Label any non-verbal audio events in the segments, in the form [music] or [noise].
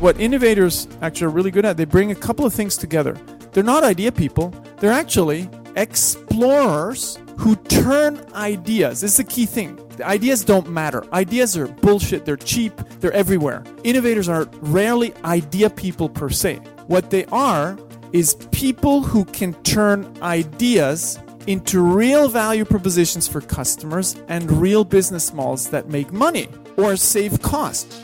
What innovators actually are really good at, they bring a couple of things together. They're not idea people, they're actually explorers who turn ideas. This is the key thing. The ideas don't matter. Ideas are bullshit, they're cheap, they're everywhere. Innovators are rarely idea people per se. What they are is people who can turn ideas into real value propositions for customers and real business models that make money or save cost.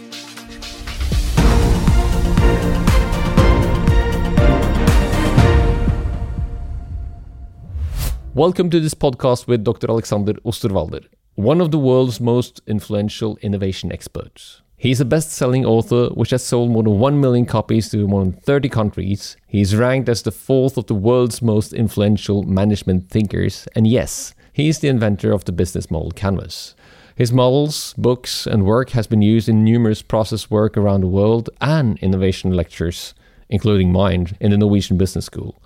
Welcome to this podcast with Dr. Alexander Osterwalder, one of the world's most influential innovation experts. He's a best selling author which has sold more than 1 million copies to more than 30 countries. He's ranked as the fourth of the world's most influential management thinkers, and yes, he is the inventor of the business model Canvas. His models, books, and work has been used in numerous process work around the world and innovation lectures, including mine in the Norwegian Business School.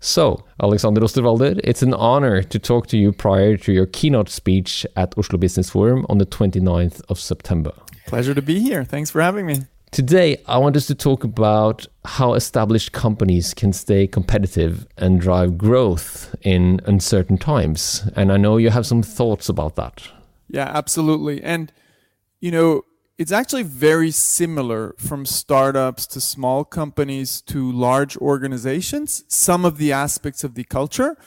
So, Alexander Osterwalder, it's an honor to talk to you prior to your keynote speech at Oslo Business Forum on the 29th of September. Pleasure to be here. Thanks for having me. Today, I want us to talk about how established companies can stay competitive and drive growth in uncertain times. And I know you have some thoughts about that. Yeah, absolutely. And, you know, it's actually very similar from startups to small companies to large organizations some of the aspects of the culture.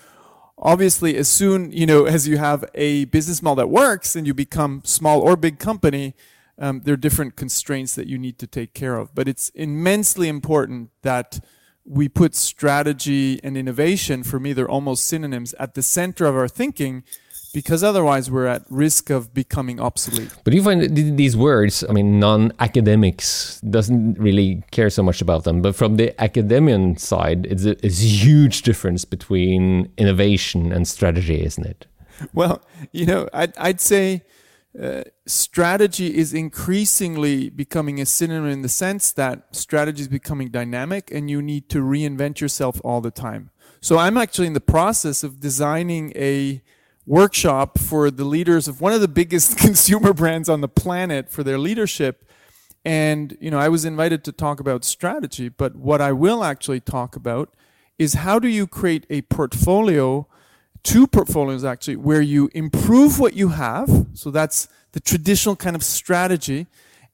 Obviously as soon you know as you have a business model that works and you become small or big company um, there are different constraints that you need to take care of. But it's immensely important that we put strategy and innovation for me they're almost synonyms at the center of our thinking because otherwise we're at risk of becoming obsolete. But you find these words, I mean, non-academics doesn't really care so much about them. But from the academian side, it's a, it's a huge difference between innovation and strategy, isn't it? Well, you know, I'd, I'd say uh, strategy is increasingly becoming a synonym in the sense that strategy is becoming dynamic and you need to reinvent yourself all the time. So I'm actually in the process of designing a workshop for the leaders of one of the biggest [laughs] consumer brands on the planet for their leadership. And, you know, I was invited to talk about strategy, but what I will actually talk about is how do you create a portfolio, two portfolios actually, where you improve what you have. So that's the traditional kind of strategy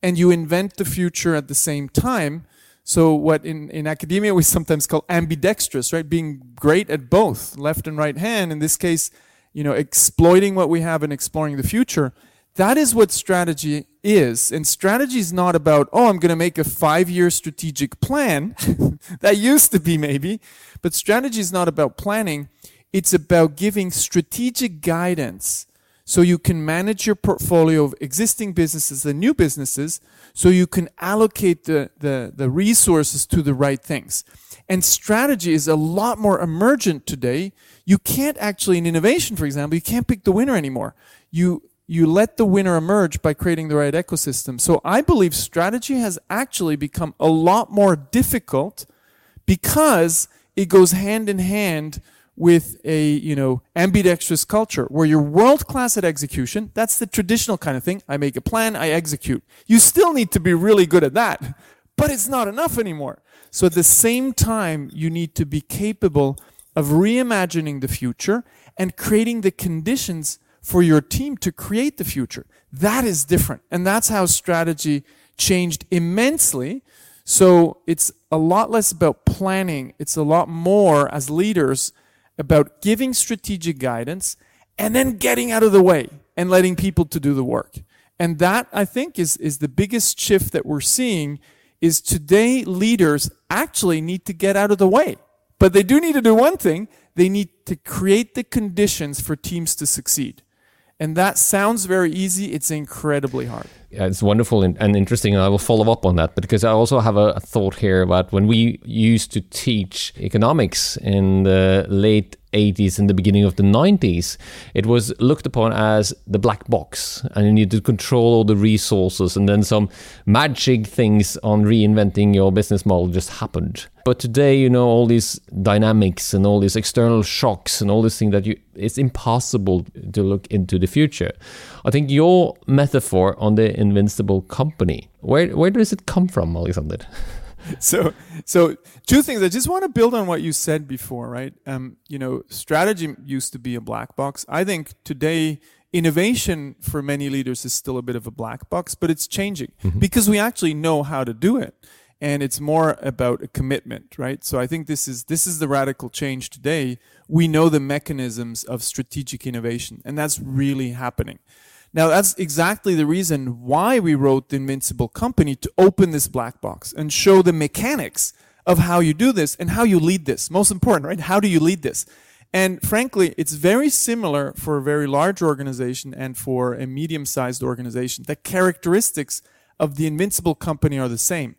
and you invent the future at the same time. So what in, in academia we sometimes call ambidextrous, right? Being great at both, left and right hand. In this case, you know, exploiting what we have and exploring the future. That is what strategy is. And strategy is not about, oh, I'm going to make a five year strategic plan. [laughs] that used to be maybe. But strategy is not about planning. It's about giving strategic guidance so you can manage your portfolio of existing businesses and new businesses so you can allocate the, the, the resources to the right things. And strategy is a lot more emergent today. You can't actually, in innovation, for example, you can't pick the winner anymore. You, you let the winner emerge by creating the right ecosystem. So I believe strategy has actually become a lot more difficult because it goes hand in hand with a, you know, ambidextrous culture where you're world class at execution. That's the traditional kind of thing. I make a plan, I execute. You still need to be really good at that, but it's not enough anymore. So at the same time, you need to be capable of reimagining the future and creating the conditions for your team to create the future. That is different. And that's how strategy changed immensely. So it's a lot less about planning. It's a lot more as leaders about giving strategic guidance and then getting out of the way and letting people to do the work. And that I think is, is the biggest shift that we're seeing is today leaders actually need to get out of the way. But they do need to do one thing. They need to create the conditions for teams to succeed. And that sounds very easy. It's incredibly hard. It's wonderful and, and interesting. And I will follow up on that because I also have a, a thought here about when we used to teach economics in the late 80s and the beginning of the 90s, it was looked upon as the black box, and you need to control all the resources, and then some magic things on reinventing your business model just happened. But today, you know, all these dynamics and all these external shocks and all these things that you, it's impossible to look into the future. I think your metaphor on the invincible company. Where where does it come from, Alexander? [laughs] so so two things i just want to build on what you said before right um, you know strategy used to be a black box i think today innovation for many leaders is still a bit of a black box but it's changing mm-hmm. because we actually know how to do it and it's more about a commitment right so i think this is this is the radical change today we know the mechanisms of strategic innovation and that's really happening now, that's exactly the reason why we wrote The Invincible Company to open this black box and show the mechanics of how you do this and how you lead this. Most important, right? How do you lead this? And frankly, it's very similar for a very large organization and for a medium sized organization. The characteristics of the Invincible Company are the same.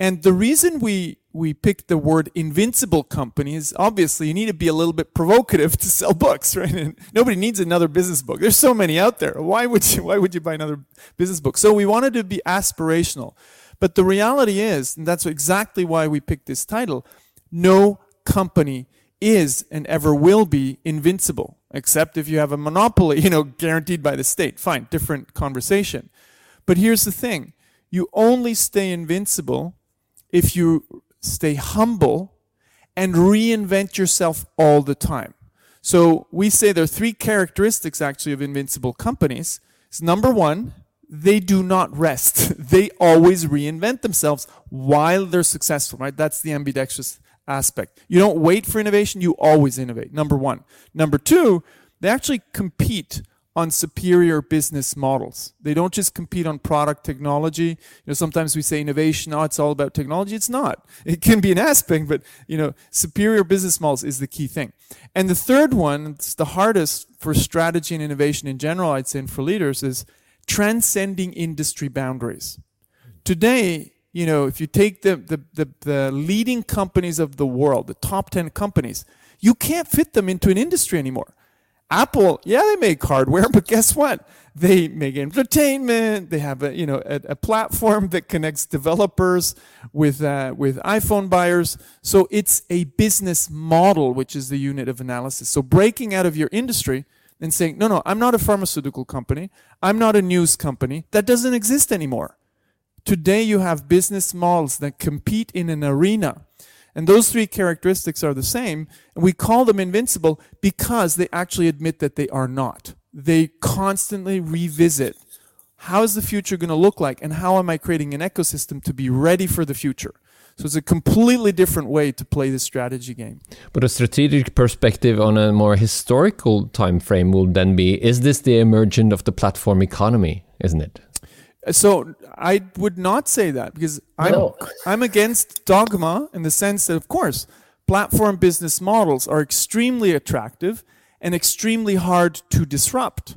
And the reason we we picked the word invincible company is obviously you need to be a little bit provocative to sell books, [laughs] right? And nobody needs another business book. There's so many out there. Why would you why would you buy another business book? So we wanted to be aspirational. But the reality is, and that's exactly why we picked this title, no company is and ever will be invincible, except if you have a monopoly, [laughs] you know, guaranteed by the state. Fine, different conversation. But here's the thing. You only stay invincible if you stay humble and reinvent yourself all the time. So we say there are three characteristics actually of invincible companies. It's number one, they do not rest. [laughs] they always reinvent themselves while they're successful, right? That's the ambidextrous aspect. You don't wait for innovation, you always innovate. Number one. Number two, they actually compete on superior business models. They don't just compete on product technology. You know, sometimes we say innovation, oh, it's all about technology. It's not. It can be an aspect, but you know, superior business models is the key thing. And the third one, it's the hardest for strategy and innovation in general, I'd say, and for leaders, is transcending industry boundaries. Today, you know, if you take the, the, the, the leading companies of the world, the top 10 companies, you can't fit them into an industry anymore Apple, yeah, they make hardware, [laughs] but guess what? They make entertainment. They have a you know a, a platform that connects developers with uh, with iPhone buyers. So it's a business model, which is the unit of analysis. So breaking out of your industry and saying, no, no, I'm not a pharmaceutical company. I'm not a news company. That doesn't exist anymore. Today you have business models that compete in an arena and those three characteristics are the same. And we call them invincible because they actually admit that they are not. They constantly revisit how is the future going to look like and how am I creating an ecosystem to be ready for the future? So it's a completely different way to play the strategy game. But a strategic perspective on a more historical time frame will then be is this the emergence of the platform economy, isn't it? So I would not say that because I'm no. I'm against dogma in the sense that of course platform business models are extremely attractive and extremely hard to disrupt.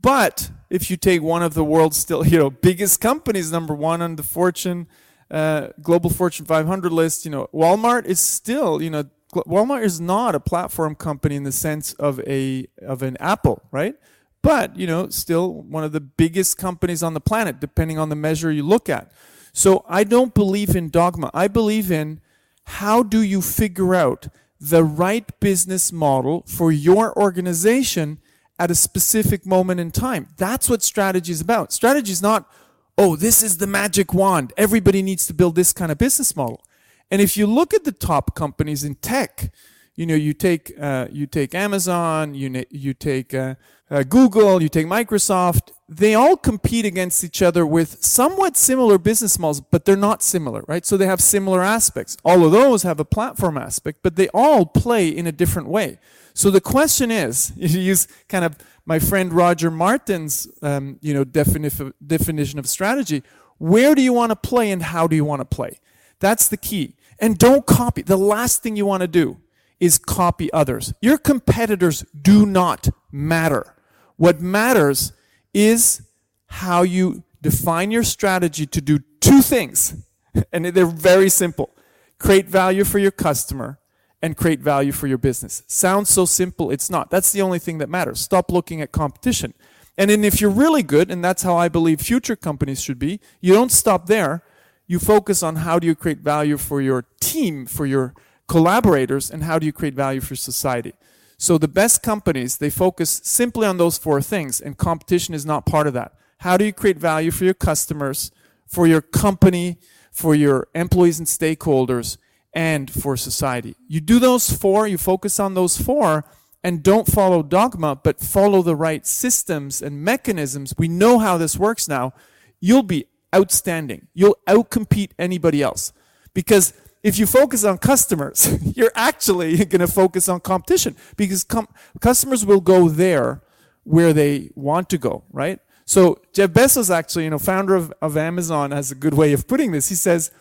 But if you take one of the world's still [laughs] you know biggest companies, number one on the Fortune uh, global Fortune 500 list, you know Walmart is still you know Walmart is not a platform company in the sense of a of an Apple, right? But you know, still one of the biggest companies on the planet, depending on the measure you look at. So I don't believe in dogma. I believe in how do you figure out the right business model for your organization at a specific moment in time. That's what strategy is about. Strategy is not, oh, this is the magic wand. Everybody needs to build this kind of business model. And if you look at the top companies in tech, you know, you take uh, you take Amazon, you you take uh, uh, Google, you take Microsoft, they all compete against each other with somewhat similar business models, but they're not similar, right? So they have similar aspects. All of those have a platform aspect, but they all play in a different way. So the question is, [laughs] you use kind of my friend Roger Martin's, um, you know, defini- definition of strategy. Where do you want to play and how do you want to play? That's the key. And don't copy. The last thing you want to do is copy others. Your competitors do not matter. What matters is how you define your strategy to do two things. [laughs] And they're very simple create value for your customer and create value for your business. Sounds so simple, it's not. That's the only thing that matters. Stop looking at competition. And then if you're really good, and that's how I believe future companies should be, you don't stop there. You focus on how do you create value for your team, for your collaborators, and how do you create value for society. So the best companies, they focus simply on those four things, and competition is not part of that. how do you create value for your customers, for your company, for your employees and stakeholders, and for society. You do those four, you focus on those four, and don't follow dogma, but follow the right systems and mechanisms. We know how this works now. You'll be outstanding. You'll outcompete anybody else. Because if you focus on customers, [laughs] you're actually [laughs] going to focus on competition because com- customers will go there where they want to go, right? So Jeff Bezos, actually, you know, founder of, of Amazon, has a good way of putting this. He says,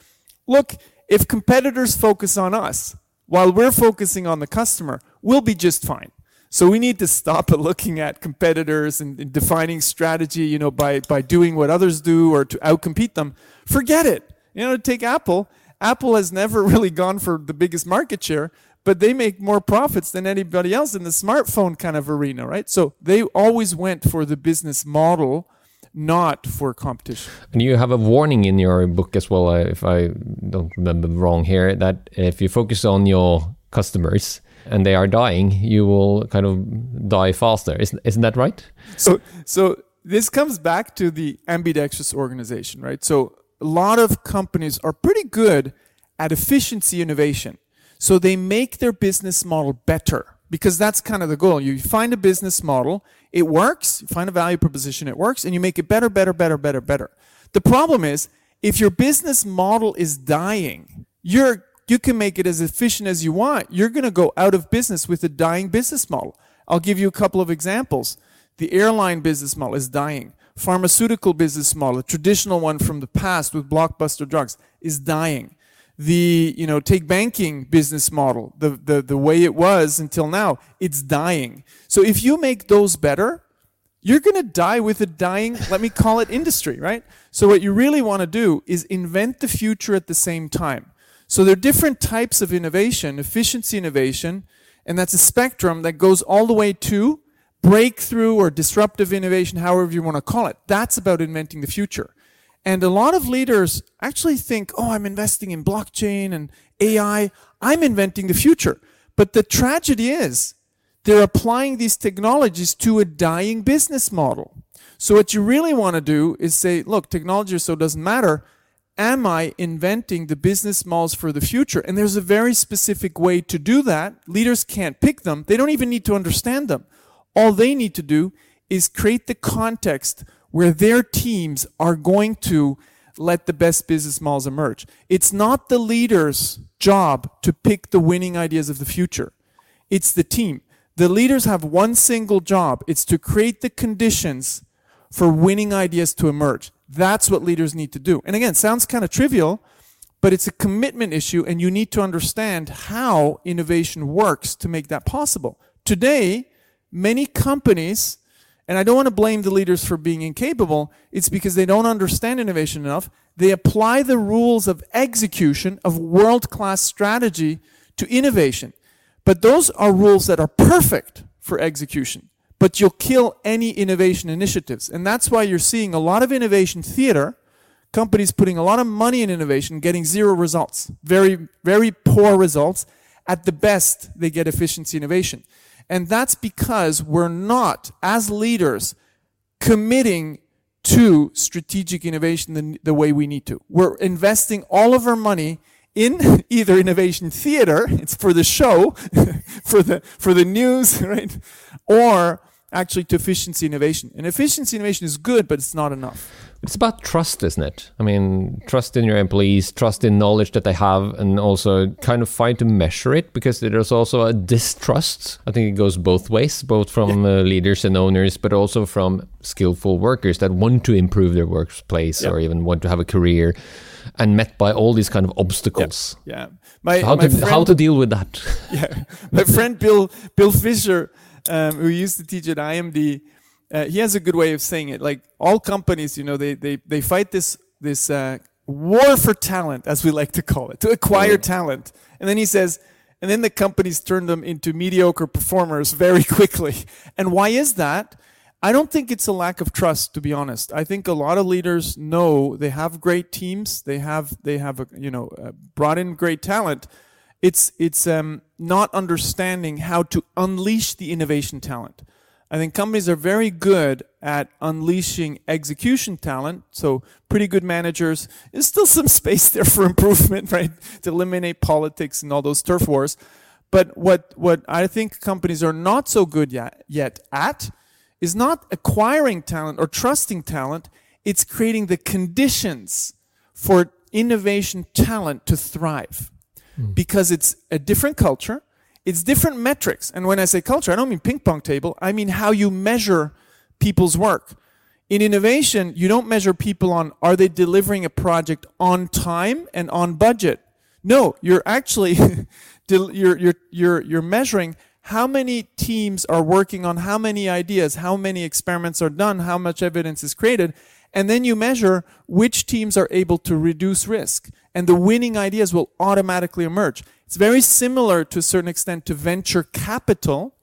look, if competitors focus on us while we're focusing on the customer, we'll be just fine. So we need to stop [laughs] looking at competitors and, and defining strategy, you know, by, by doing what others do or to outcompete them. Forget it. You know, take Apple. Apple has never really gone for the biggest market share, but they make more profits than anybody else in the smartphone kind of arena, right? So they always went for the business model, not for competition. And you have a warning in your book as well, uh, if I don't remember wrong here, that if you focus on your customers, and they are dying, you will kind of die faster. Isn't, isn't that right? So, so this comes back to the ambidextrous organization, right? So a lot of companies are pretty good at efficiency innovation. So they make their business model better because that's kind of the goal. You find a business model, it works, you find a value proposition, it works, and you make it better, better, better, better, better. The problem is if your business model is dying, you're you can make it as efficient as you want. You're going to go out of business with a dying business model. I'll give you a couple of examples. The airline business model is dying. Pharmaceutical business model, a traditional one from the past with blockbuster drugs, is dying. The, you know, take banking business model, the, the, the way it was until now, it's dying. So if you make those better, you're going to die with a dying, let me call it industry, right? So what you really want to do is invent the future at the same time. So there are different types of innovation, efficiency innovation, and that's a spectrum that goes all the way to breakthrough or disruptive innovation, however you want to call it. That's about inventing the future. And a lot of leaders actually think, oh, I'm investing in blockchain and AI. I'm inventing the future. But the tragedy is they're applying these technologies to a dying business model. So what you really want to do is say, look, technology so doesn't matter am I inventing the business models for the future? And there's a very specific way to do that. Leaders can't pick them. They don't even need to understand them. All they need to do is create the context where their teams are going to let the best business models emerge. It's not the leader's job to pick the winning ideas of the future. It's the team. The leaders have one single job. It's to create the conditions for winning ideas to emerge. That's what leaders need to do. And again, sounds kind of trivial, but it's a commitment issue, and you need to understand how innovation works to make that possible. Today, many companies, and I don't want to blame the leaders for being incapable, it's because they don't understand innovation enough. They apply the rules of execution, of world class strategy to innovation. But those are rules that are perfect for execution but you'll kill any innovation initiatives. And that's why you're seeing a lot of innovation theater, companies putting a lot of money in innovation, getting zero results. Very, very poor results. At the best, they get efficiency innovation. And that's because we're not, as leaders, committing to strategic innovation the, the way we need to. We're investing all of our money in [laughs] either innovation theater, it's for the show, [laughs] for the for the news, [laughs] right? Or actually to efficiency innovation. And efficiency innovation is good, but it's not enough. It's about trust, isn't it? I mean, trust in your employees, trust in knowledge that they have, and also kind of find to measure it because there's also a distrust. I think it goes both ways, both from yeah. uh, leaders and owners, but also from skillful workers that want to improve their workplace yeah. or even want to have a career and met by all these kind of obstacles. Yeah. yeah. My, so how, to, friend, how to deal with that? [laughs] yeah. My friend Bill Bill Fischer um, who used to teach at IMD, uh, he has a good way of saying it. Like all companies, you know, they they they fight this this uh, war for talent, as we like to call it, to acquire talent. And then he says, and then the companies turn them into mediocre performers very [laughs] quickly. And why is that? I don't think it's a lack of trust, to be honest. I think a lot of leaders know they have great teams, they have they have a, you know uh, brought in great talent, it's it's um, not understanding how to unleash the innovation talent. I think companies are very good at unleashing execution talent. So pretty good managers. There's still some space there for improvement, [laughs] right? To eliminate politics and all those turf wars. But what, what I think companies are not so good yet, yet at is not acquiring talent or trusting talent. It's creating the conditions for innovation talent to thrive mm. because it's a different culture. It's different metrics. And when I say culture, I don't mean ping pong table. I mean how you measure people's work. In innovation, you don't measure people on are they delivering a project on time and on budget. No, you're actually [laughs] you're, you're, you're, you're measuring how many teams are working on how many ideas, how many experiments are done, how much evidence is created, and then you measure which teams are able to reduce risk. And the winning ideas will automatically emerge. It's very similar to a certain extent to venture capital.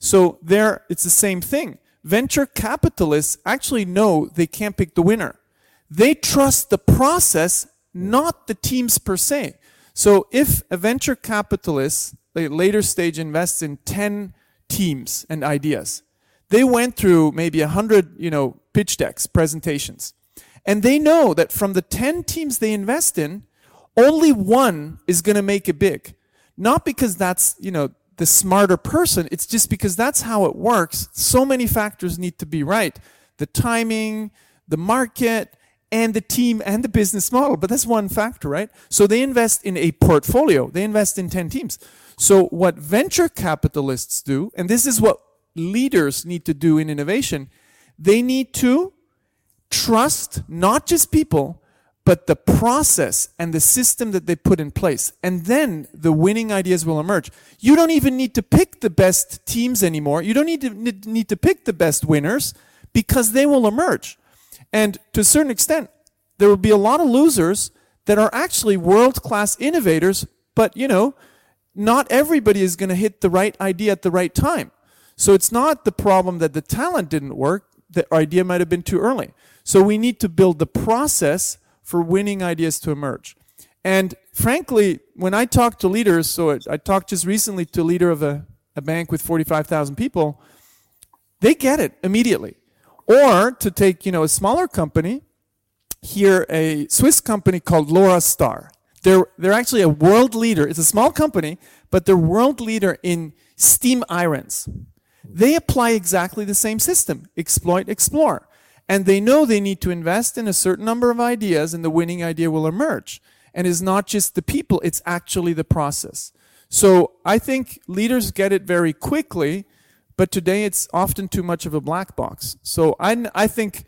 So there, it's the same thing. Venture capitalists actually know they can't pick the winner. They trust the process, not the teams per se. So if a venture capitalist, a later stage, invests in 10 teams and ideas, they went through maybe 100, you know, pitch decks, presentations. And they know that from the 10 teams they invest in, only one is going to make it big. Not because that's, you know, the smarter person, it's just because that's how it works. So many factors need to be right. The timing, the market, and the team and the business model. But that's one factor, right? So they invest in a portfolio. They invest in 10 teams. So what venture capitalists do, and this is what leaders need to do in innovation, they need to trust not just people, but the process and the system that they put in place. And then the winning ideas will emerge. You don't even need to pick the best teams anymore. You don't need to, need to pick the best winners because they will emerge. And to a certain extent, there will be a lot of losers that are actually world class innovators, but you know, not everybody is going to hit the right idea at the right time. So it's not the problem that the talent didn't work, the idea might have been too early. So we need to build the process for winning ideas to emerge. And frankly, when I talk to leaders, so I talked just recently to a leader of a, a bank with 45,000 people, they get it immediately. Or to take, you know, a smaller company, here a Swiss company called Laurastar. They're, they're actually a world leader. It's a small company, but they're world leader in steam irons. They apply exactly the same system, exploit, explore. And they know they need to invest in a certain number of ideas and the winning idea will emerge. And it's not just the people, it's actually the process. So I think leaders get it very quickly but today it's often too much of a black box. So I, I think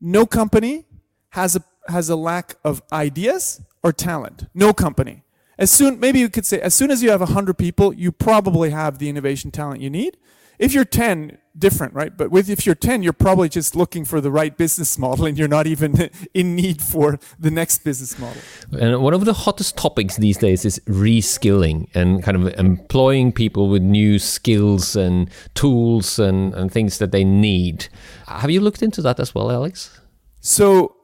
no company has a, has a lack of ideas or talent. No company. As soon, maybe you could say, as soon as you have 100 people, you probably have the innovation talent you need. If you're 10, different, right? But with if you're 10, you're probably just looking for the right business model and you're not even [laughs] in need for the next business model. And one of the hottest topics these days is reskilling and kind of employing people with new skills and tools and, and things that they need. Have you looked into that as well, Alex? So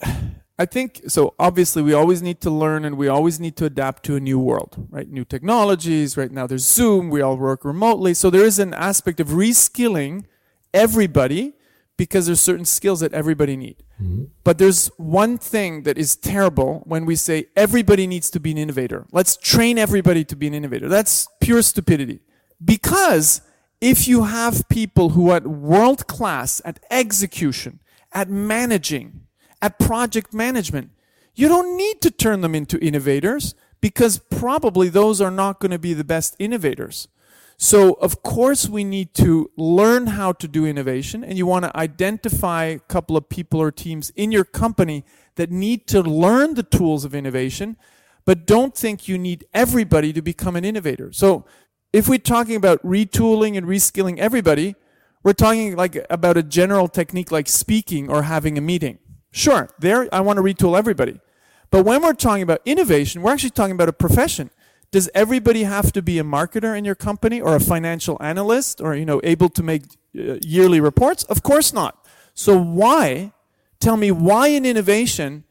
I think so. Obviously, we always need to learn and we always need to adapt to a new world, right? New technologies. Right now, there's Zoom. We all work remotely. So there is an aspect of reskilling everybody because there's certain skills that everybody need. Mm-hmm. But there's one thing that is terrible when we say everybody needs to be an innovator. Let's train everybody to be an innovator. That's pure stupidity. Because if you have people who are world class at execution, at managing, at project management, you don't need to turn them into innovators because probably those are not going to be the best innovators. So, of course, we need to learn how to do innovation, and you want to identify a couple of people or teams in your company that need to learn the tools of innovation, but don't think you need everybody to become an innovator. So, if we're talking about retooling and reskilling everybody, we're talking like about a general technique like speaking or having a meeting. Sure, there I want to retool everybody. But when we're talking about innovation, we're actually talking about a profession. Does everybody have to be a marketer in your company or a financial analyst or you know able to make uh, yearly reports? Of course not. So why tell me why in innovation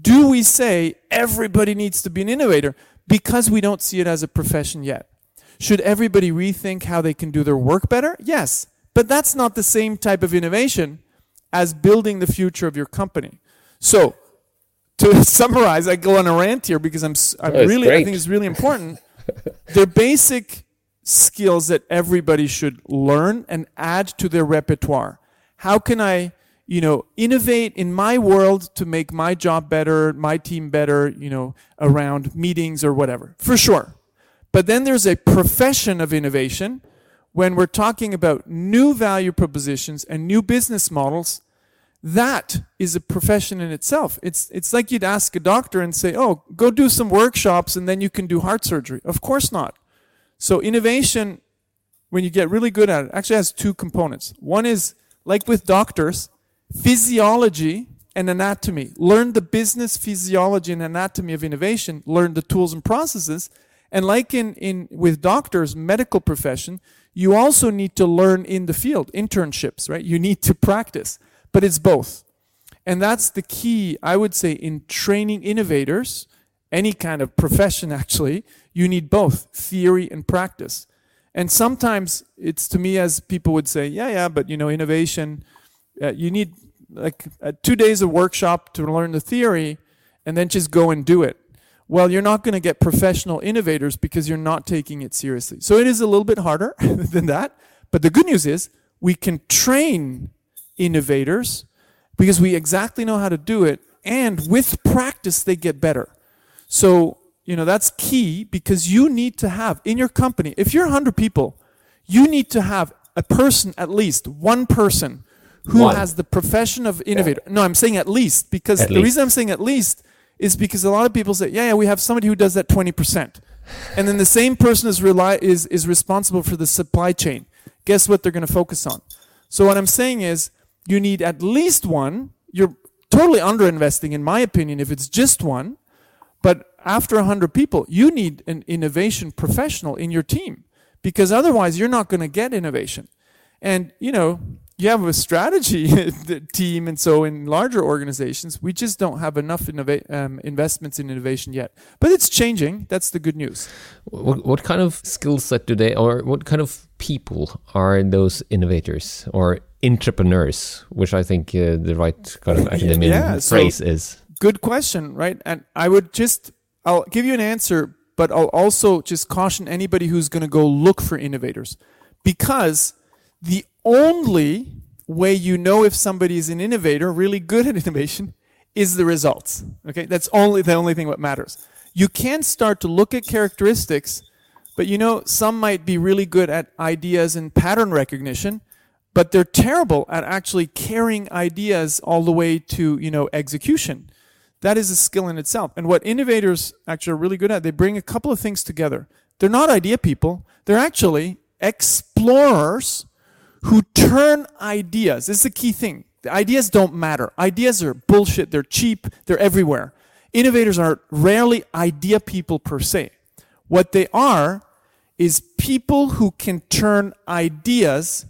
do we say everybody needs to be an innovator because we don't see it as a profession yet? Should everybody rethink how they can do their work better? Yes. But that's not the same type of innovation as building the future of your company. So, to [laughs] summarize, I go on a rant here because I'm, I'm Oh, really, I think it's really [laughs] important. They're basic skills that everybody should learn and add to their repertoire. How can I, you know, innovate in my world to make my job better, my team better, you know, around meetings or whatever? For sure. But then there's a profession of innovation when we're talking about new value propositions and new business models. That is a profession in itself. It's it's like you'd ask a doctor and say, "Oh, go do some workshops and then you can do heart surgery." Of course not. So innovation when you get really good at it actually has two components. One is like with doctors, physiology and anatomy. Learn the business physiology and anatomy of innovation, learn the tools and processes. And like in, in with doctors, medical profession, you also need to learn in the field, internships, right? You need to practice. But it's both. And that's the key, I would say, in training innovators, any kind of profession [laughs] actually, you need both theory and practice. And sometimes it's to me as people would say, yeah, yeah, but you know, innovation, uh, you need like uh, two days of workshop to learn the theory and then just go and do it. Well, you're not going to get professional innovators because you're not taking it seriously. So it is a little bit harder [laughs] than that. But the good news is we can train innovators because we exactly know how to do it. And with practice, they get better. So, you know, that's key because you need to have in your company, if you're 100 people, you need to have a person, at least one person, who One. has the profession of innovator. No, I'm saying at least because At the least. reason I'm saying at least is because a lot of people say, yeah, yeah, we have somebody who does that 20%. And then the same person is, rely, is, is responsible for the supply chain. Guess what they're going to focus on? So what I'm saying is you need at least one. You're totally underinvesting, in my opinion, if it's just one. But after 100 people, you need an innovation professional in your team because otherwise you're not going to get innovation. And, you know, you have a strategy [laughs] team, and so in larger organizations, we just don't have enough innova- um, investments in innovation yet. But it's changing. That's the good news. What, what kind of skill set do they, or what kind of people are those innovators or entrepreneurs, which I think uh, the right kind of [laughs] academic Yeah, so- phrase is? Good question, right? And I would just, I'll give you an answer, but I'll also just caution anybody who's going to go look for innovators. Because the only way you know if somebody is an innovator, really good at [laughs] innovation, is the results. Okay? That's only the only thing that matters. You can start to look at characteristics, but you know, some might be really good at ideas and pattern recognition, but they're terrible at actually carrying ideas all the way to, you know, execution. That is a skill in itself. And what innovators actually are really good at, they bring a couple of things together. They're not idea people, they're actually explorers who turn ideas. This is the key thing. The ideas don't matter. Ideas are bullshit, they're cheap, they're everywhere. Innovators are rarely idea people per se. What they are is people who can turn ideas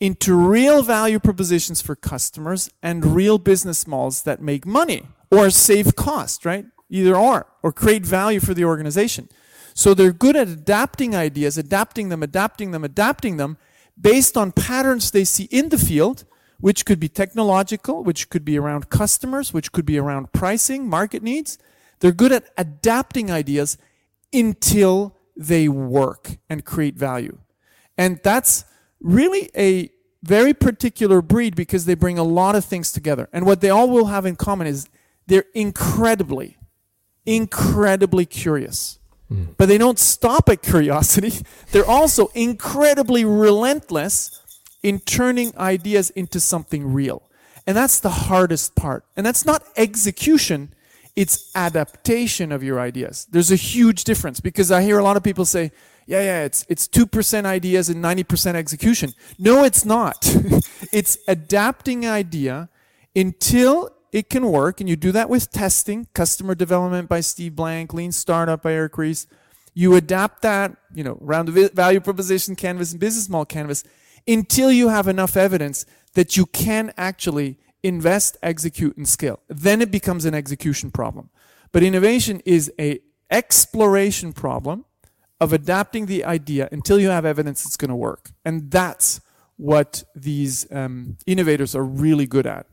into real value propositions for customers and real business models that make money or save cost, right? Either or, or create value for the organization. So they're good at adapting ideas, adapting them, adapting them, adapting them based on patterns they see in the field, which could be technological, which could be around customers, which could be around pricing, market needs. They're good at adapting ideas until they work and create value. And that's really a very particular breed because they bring a lot of things together. And what they all will have in common is they're incredibly, incredibly curious. But they don't stop at curiosity. [laughs] They're also incredibly relentless in turning ideas into something real. And that's the hardest part. And that's not execution, it's adaptation of your ideas. There's a huge difference because I hear a lot of people say, yeah, yeah, it's it's 2% ideas and 90% execution. No, it's not. [laughs] it's adapting idea until it can work and you do that with testing, customer development by Steve Blank, lean startup by Eric Ries. You adapt that, you know, around the value proposition canvas and business model canvas until you have enough evidence that you can actually invest, execute, and scale. Then it becomes an execution problem. But innovation is a exploration problem of adapting the idea until you have evidence it's going to work. And that's what these um, innovators are really good at.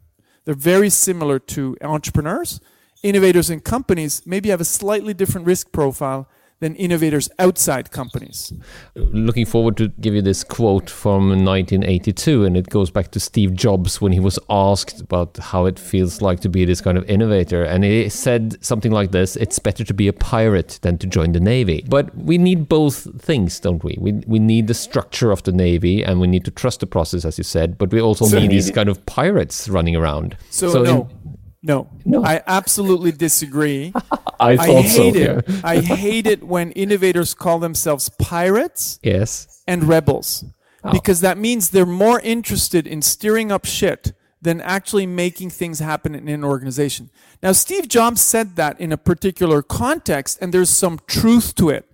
They're very similar to entrepreneurs. Innovators and companies maybe have a slightly different risk profile than innovators outside companies. Looking forward to give you this quote from 1982, and it goes back to Steve Jobs when he was asked about how it feels like to be this kind of innovator. And he said something like this It's better to be a pirate than to join the Navy. But we need both things, don't we? We, we need the structure of the Navy and we need to trust the process, as you said, but we also so need these kind of pirates running around. So, so no. In, no, no, I absolutely disagree. [laughs] I I hate so. It. Yeah. [laughs] I hate it when innovators call themselves pirates. Yes. And rebels, oh. because that means they're more interested in steering up shit than actually making things happen in an organization. Now, Steve Jobs said that in a particular context, and there's some truth to it.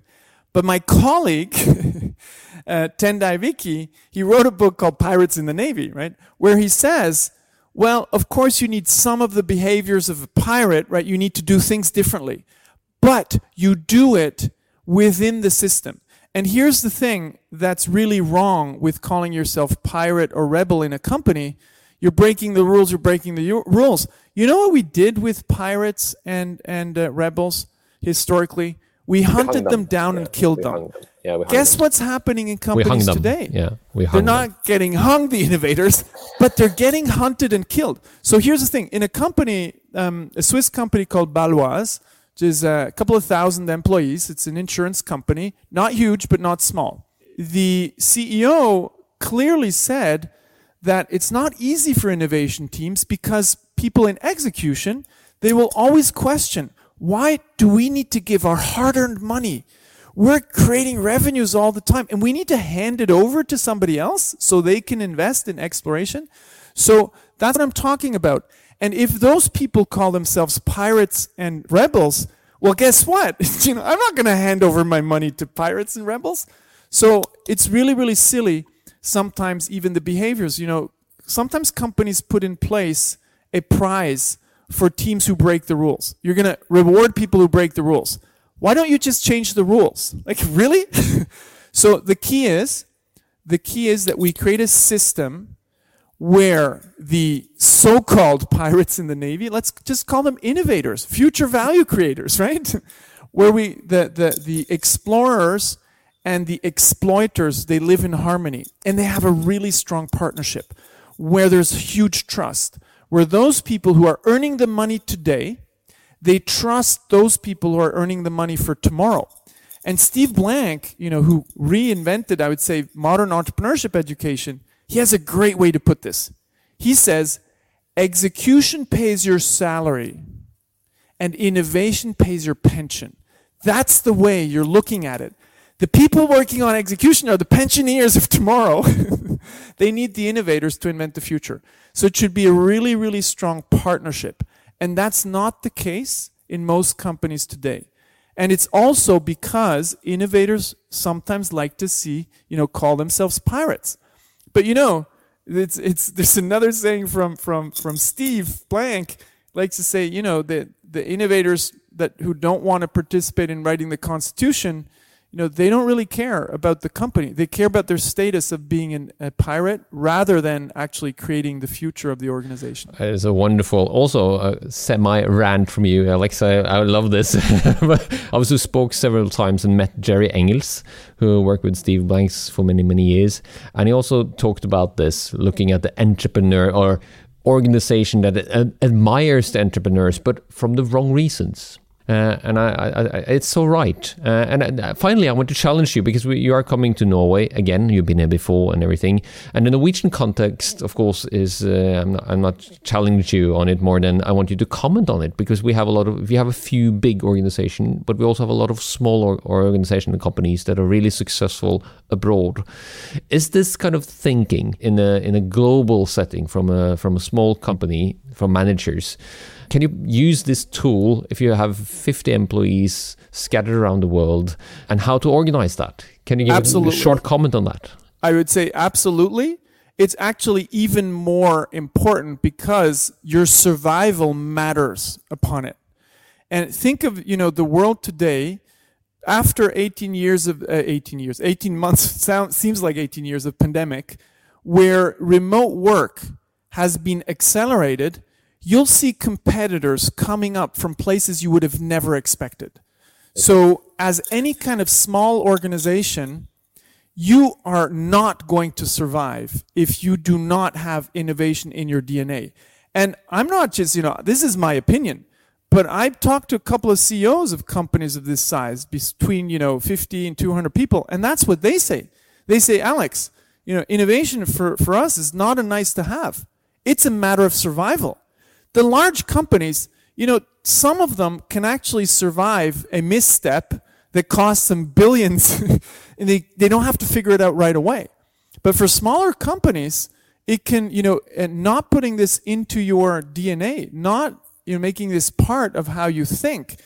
But my colleague, [laughs] uh, Tendayi Viki, he wrote a book called Pirates in the Navy, right? Where he says well, of course, you need some of the behaviors of a pirate, right? You need to do things differently, but you do it within the system. And here's the thing that's really wrong with calling yourself pirate or rebel in a company. You're breaking the rules, you're breaking the rules. You know what we did with pirates and, and uh, rebels historically? We hunted them. them. down yeah, and killed them. them. Yeah, Guess what's happening in companies today? Yeah, we They're not them. getting hung, the innovators, but they're getting hunted and killed. So here's the thing: in a company, um, a Swiss company called Baloise, which is a couple of thousand employees, it's an insurance company, not huge but not small. The CEO clearly said that it's not easy for innovation teams because people in execution they will always question why do we need to give our hard earned money? We're creating revenues all the time and we need to hand it over to somebody else so they can invest in exploration. So that's what I'm talking about. And if those people call themselves pirates and rebels, well, guess what? [laughs] you know, I'm not going to hand over my money to pirates and rebels. So it's really, really silly. Sometimes even the behaviors, you know, sometimes companies put in place a prize for teams who break the rules. You're going to reward people who break the rules. Why don't you just change the rules? [laughs] Like, really? [laughs] so the key is, the key is that we create a system where the so-called pirates in the Navy, let's just call them innovators, future value creators, [laughs] right? where we, the, the, the explorers and the exploiters, they live in harmony and they have a really strong partnership where there's huge trust where those people who are earning the money today, they trust those people who are earning the money for tomorrow. And Steve Blank, you know, who reinvented, I would say, modern entrepreneurship education, he has a great way to put this. He says, execution pays your salary and innovation pays your pension. That's the way you're looking at it. The people working on execution are the pensioners of tomorrow. [laughs] they need the innovators to invent the future. So it should be a really, really strong partnership. And that's not the case in most companies today. And it's also because innovators sometimes like to see, you know, call themselves pirates. But you know, it's, it's, there's another saying from, from, from Steve Blank likes to say, you know, the, the innovators that who don't want to participate in writing the Constitution, you know, they don't really care about the company. They care about their status of being an, a pirate rather than actually creating the future of the organization. It is a wonderful, also a semi rant from you, Alexa. I love this. [laughs] I also spoke several times and met Jerry Engels, who worked with Steve Blanks for many, many years. And he also talked about this, looking at the entrepreneur or organization that admires the entrepreneurs, but from the wrong reasons. Uh, and I, I, I, it's so right. Uh, and uh, finally, I want to challenge you because we, you are coming to Norway again. You've been here before and everything. And the Norwegian context, of course, is uh, I'm, not, I'm, not, challenging you on it more than I want you to comment on it because we have a lot of we have a few big organizations, but we also have a lot of small or, or organization and companies that are really successful abroad. Is this kind of thinking in a in a global setting from a from a small company from managers? Can you use this tool if you have 50 employees scattered around the world and how to organize that? Can you give absolutely. a short comment on that? I would say absolutely. It's actually even more important because your survival matters upon it. And think of, you know, the world today after 18 years of uh, 18 years, 18 months [laughs] sound, seems like 18 years of pandemic where remote work has been accelerated, you'll see competitors coming up from places you would have never expected. So, as any kind of small organization, you are not going to survive if you do not have innovation in your DNA. And I'm not just, you know, this is my opinion, but I've talked to a couple of CEOs of companies of this size, between, you know, 50 and 200 people, and that's what they say. They say, Alex, you know, innovation for, for us is not a nice to have. It's a matter of survival. The large companies, you know, some of them can actually survive a misstep that costs them billions [laughs] and they, they don't have to figure it out right away. But for smaller companies, it can, you know, uh, not putting this into your DNA, not you know, making this part of how you think,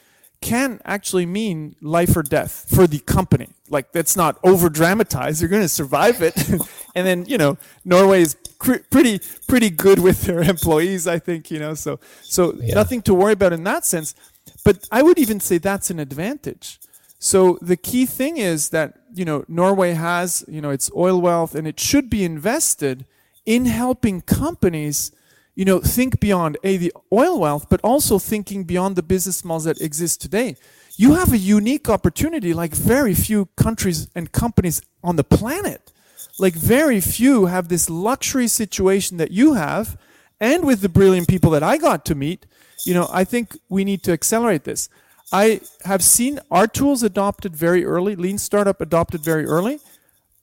can actually mean life or death for the company. Like that's not over dramatized. You're going to survive it, [laughs] and then you know Norway is cr- pretty pretty good with their [laughs] employees. I think you know so so yeah. nothing to worry about in that sense. But I would even say that's an advantage. So the key thing is that you know Norway has you know its oil wealth, and it should be invested in helping companies you know, think beyond a the oil wealth, but also thinking beyond the business models that exist today. You have a unique opportunity, like very few countries and companies on the planet. Like very few have this luxury situation that you have, and with the brilliant people that I got to meet, you know, I think we need to accelerate this. I have seen our tools adopted very early, lean startup adopted very early.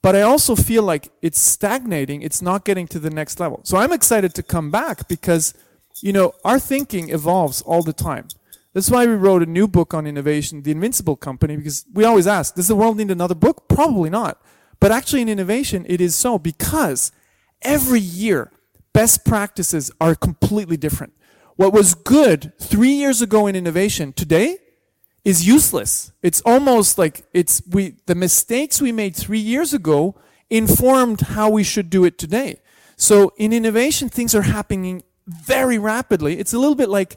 But I also feel like it's stagnating. It's not getting to the next level. So I'm excited to come back because, you know, our thinking evolves all the time. That's why we wrote a new book on innovation, The Invincible Company, because we always ask, does the world need another book? Probably not. But actually, in innovation, it is so because every year, best practices are completely different. What was good three years ago in innovation today is useless. It's almost like it's we the mistakes we made 3 years ago informed how we should do it today. So in innovation things are happening very rapidly. It's a little bit like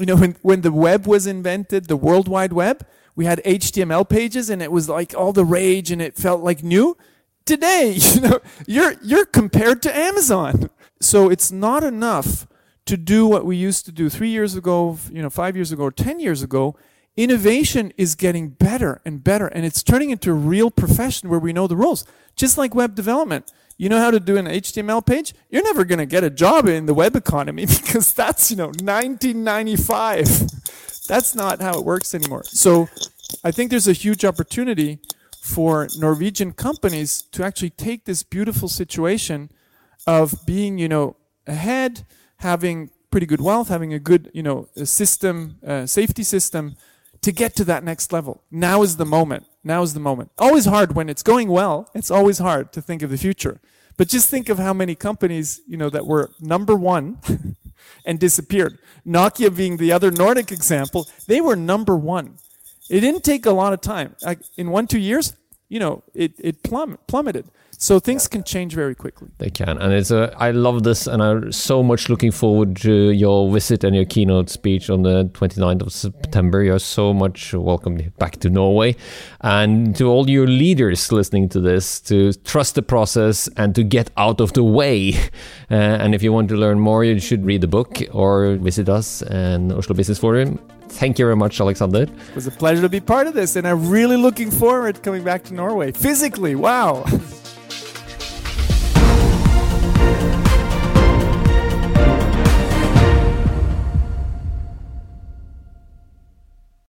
you know when when the web was invented, the World Wide Web, we had HTML pages and it was like all the rage and it felt like new. Today, [laughs] you know, you're you're compared to Amazon. So it's not enough to do what we used to do 3 years ago, you know, 5 years ago or 10 years ago. Innovation is getting better and better and it's turning into a real profession where we know the rules. Just like web development. You know how to do an html page? You're never going to get a job in the web economy [laughs] because that's you know 1995 that's not how it works anymore so i think there's a huge opportunity for norwegian companies to actually take this beautiful situation of being you know ahead having pretty good wealth having a good you know system uh, safety system to get to that next level. Now is the moment. Now is the moment. Always hard when it's going well. It's always hard to think of the future. But just think of how many companies, you know, that were number one [laughs] and disappeared. Nokia being the other Nordic example, they were number one. It didn't take a lot of time. Like in one, two years, you know, it, it plum- plummeted. So things can change very quickly. They can, and it's a. I love this, and I'm so much looking forward to your visit and your keynote speech on the 29th of September. You're so much welcome back to Norway, and to all your leaders listening to this, to trust the process and to get out of the way. [laughs] Uh, and if you want to learn more, you should read the book or visit us and Oslo Business Forum. Thank you very much, Alexander. It was a pleasure to be part of this, and I'm really looking forward to coming back to Norway physically. Wow. [laughs]